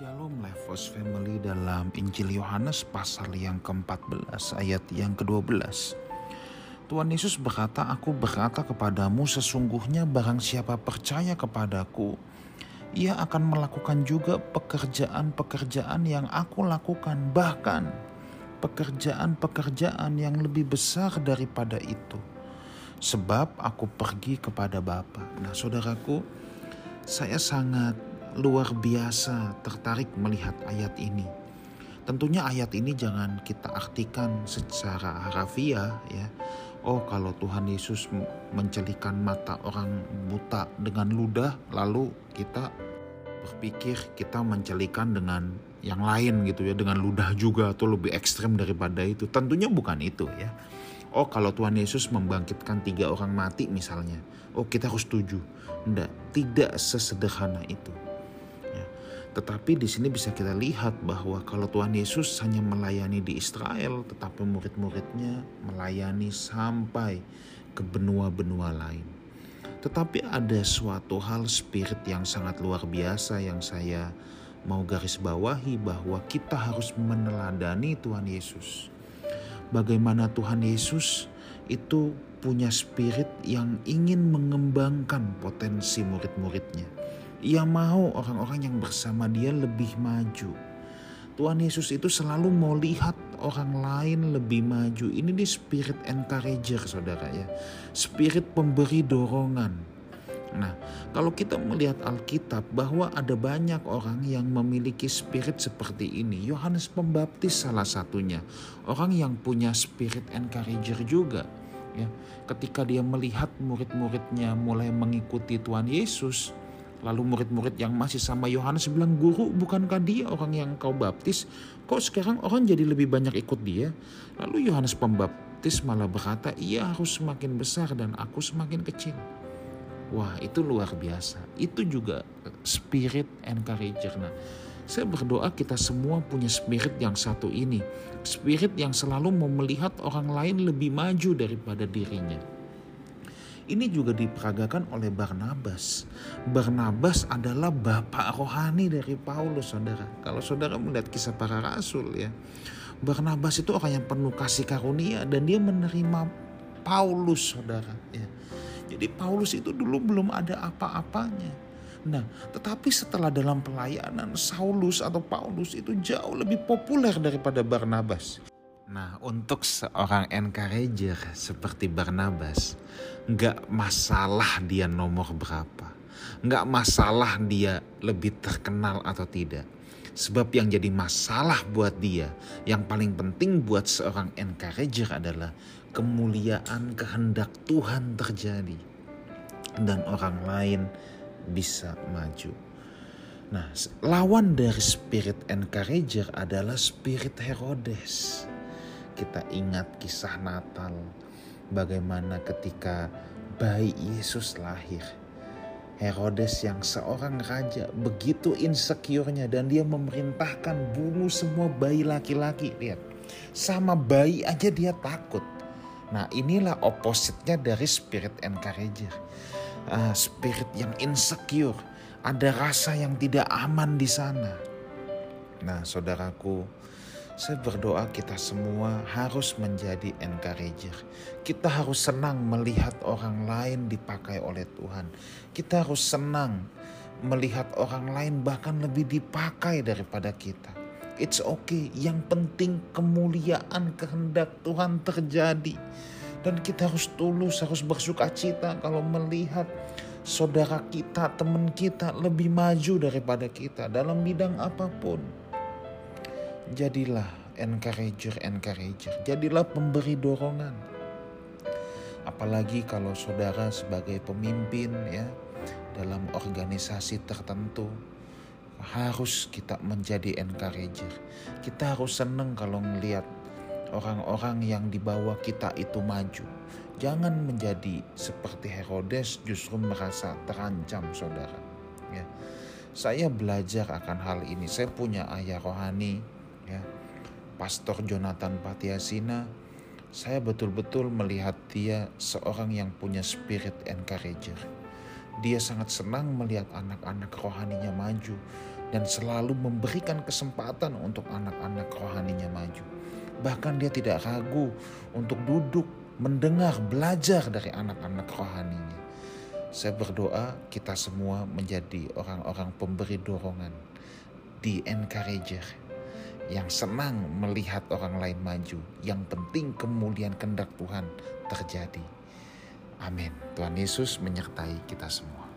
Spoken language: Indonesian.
Shalom Levos Family dalam Injil Yohanes pasal yang ke-14 ayat yang ke-12. Tuhan Yesus berkata, Aku berkata kepadamu sesungguhnya barang siapa percaya kepadaku, ia akan melakukan juga pekerjaan-pekerjaan yang aku lakukan, bahkan pekerjaan-pekerjaan yang lebih besar daripada itu. Sebab aku pergi kepada Bapa. Nah saudaraku, saya sangat luar biasa tertarik melihat ayat ini. Tentunya ayat ini jangan kita artikan secara harafiah ya. Oh kalau Tuhan Yesus mencelikan mata orang buta dengan ludah lalu kita berpikir kita mencelikan dengan yang lain gitu ya dengan ludah juga atau lebih ekstrem daripada itu. Tentunya bukan itu ya. Oh kalau Tuhan Yesus membangkitkan tiga orang mati misalnya. Oh kita harus setuju. Tidak, tidak sesederhana itu. Tetapi di sini bisa kita lihat bahwa kalau Tuhan Yesus hanya melayani di Israel, tetapi murid-muridnya melayani sampai ke benua-benua lain. Tetapi ada suatu hal spirit yang sangat luar biasa yang saya mau garis bawahi bahwa kita harus meneladani Tuhan Yesus. Bagaimana Tuhan Yesus itu punya spirit yang ingin mengembangkan potensi murid-muridnya ia mau orang-orang yang bersama dia lebih maju. Tuhan Yesus itu selalu mau lihat orang lain lebih maju. Ini di spirit encourager saudara ya. Spirit pemberi dorongan. Nah, kalau kita melihat Alkitab bahwa ada banyak orang yang memiliki spirit seperti ini. Yohanes Pembaptis salah satunya. Orang yang punya spirit encourager juga. Ya, ketika dia melihat murid-muridnya mulai mengikuti Tuhan Yesus, Lalu murid-murid yang masih sama Yohanes bilang, Guru bukankah dia orang yang kau baptis? Kok sekarang orang jadi lebih banyak ikut dia? Lalu Yohanes pembaptis malah berkata, ia harus semakin besar dan aku semakin kecil. Wah itu luar biasa. Itu juga spirit encourager. Nah, saya berdoa kita semua punya spirit yang satu ini. Spirit yang selalu mau melihat orang lain lebih maju daripada dirinya. Ini juga diperagakan oleh Barnabas. Barnabas adalah bapak rohani dari Paulus, saudara. Kalau saudara melihat kisah para rasul ya, Barnabas itu orang yang penuh kasih karunia dan dia menerima Paulus, saudara. Ya. Jadi Paulus itu dulu belum ada apa-apanya. Nah, tetapi setelah dalam pelayanan Saulus atau Paulus itu jauh lebih populer daripada Barnabas. Nah, untuk seorang encourager seperti Barnabas, nggak masalah dia nomor berapa, nggak masalah dia lebih terkenal atau tidak. Sebab yang jadi masalah buat dia, yang paling penting buat seorang encourager adalah kemuliaan kehendak Tuhan terjadi. Dan orang lain bisa maju. Nah, lawan dari spirit encourager adalah spirit Herodes kita ingat kisah Natal, bagaimana ketika bayi Yesus lahir. Herodes yang seorang raja begitu insecure-nya dan dia memerintahkan bunuh semua bayi laki-laki. Lihat, sama bayi aja dia takut. Nah inilah opositnya dari spirit encourager. Uh, spirit yang insecure. Ada rasa yang tidak aman di sana. Nah saudaraku, saya berdoa kita semua harus menjadi encourager. Kita harus senang melihat orang lain dipakai oleh Tuhan. Kita harus senang melihat orang lain bahkan lebih dipakai daripada kita. It's okay, yang penting kemuliaan kehendak Tuhan terjadi. Dan kita harus tulus, harus bersuka cita kalau melihat saudara kita, teman kita lebih maju daripada kita dalam bidang apa pun jadilah encourager-encourager, jadilah pemberi dorongan. Apalagi kalau saudara sebagai pemimpin ya dalam organisasi tertentu harus kita menjadi encourager. Kita harus senang kalau melihat orang-orang yang di bawah kita itu maju. Jangan menjadi seperti Herodes justru merasa terancam saudara. Ya. Saya belajar akan hal ini. Saya punya ayah rohani Pastor Jonathan Patiasina saya betul-betul melihat dia seorang yang punya spirit encourager. Dia sangat senang melihat anak-anak rohaninya maju. dan selalu memberikan kesempatan untuk anak-anak rohaninya maju. Bahkan dia tidak ragu untuk duduk, mendengar, belajar dari anak-anak rohaninya. Saya berdoa kita semua menjadi orang-orang pemberi dorongan, di encourager, yang senang melihat orang lain maju. Yang penting kemuliaan kehendak Tuhan terjadi. Amin. Tuhan Yesus menyertai kita semua.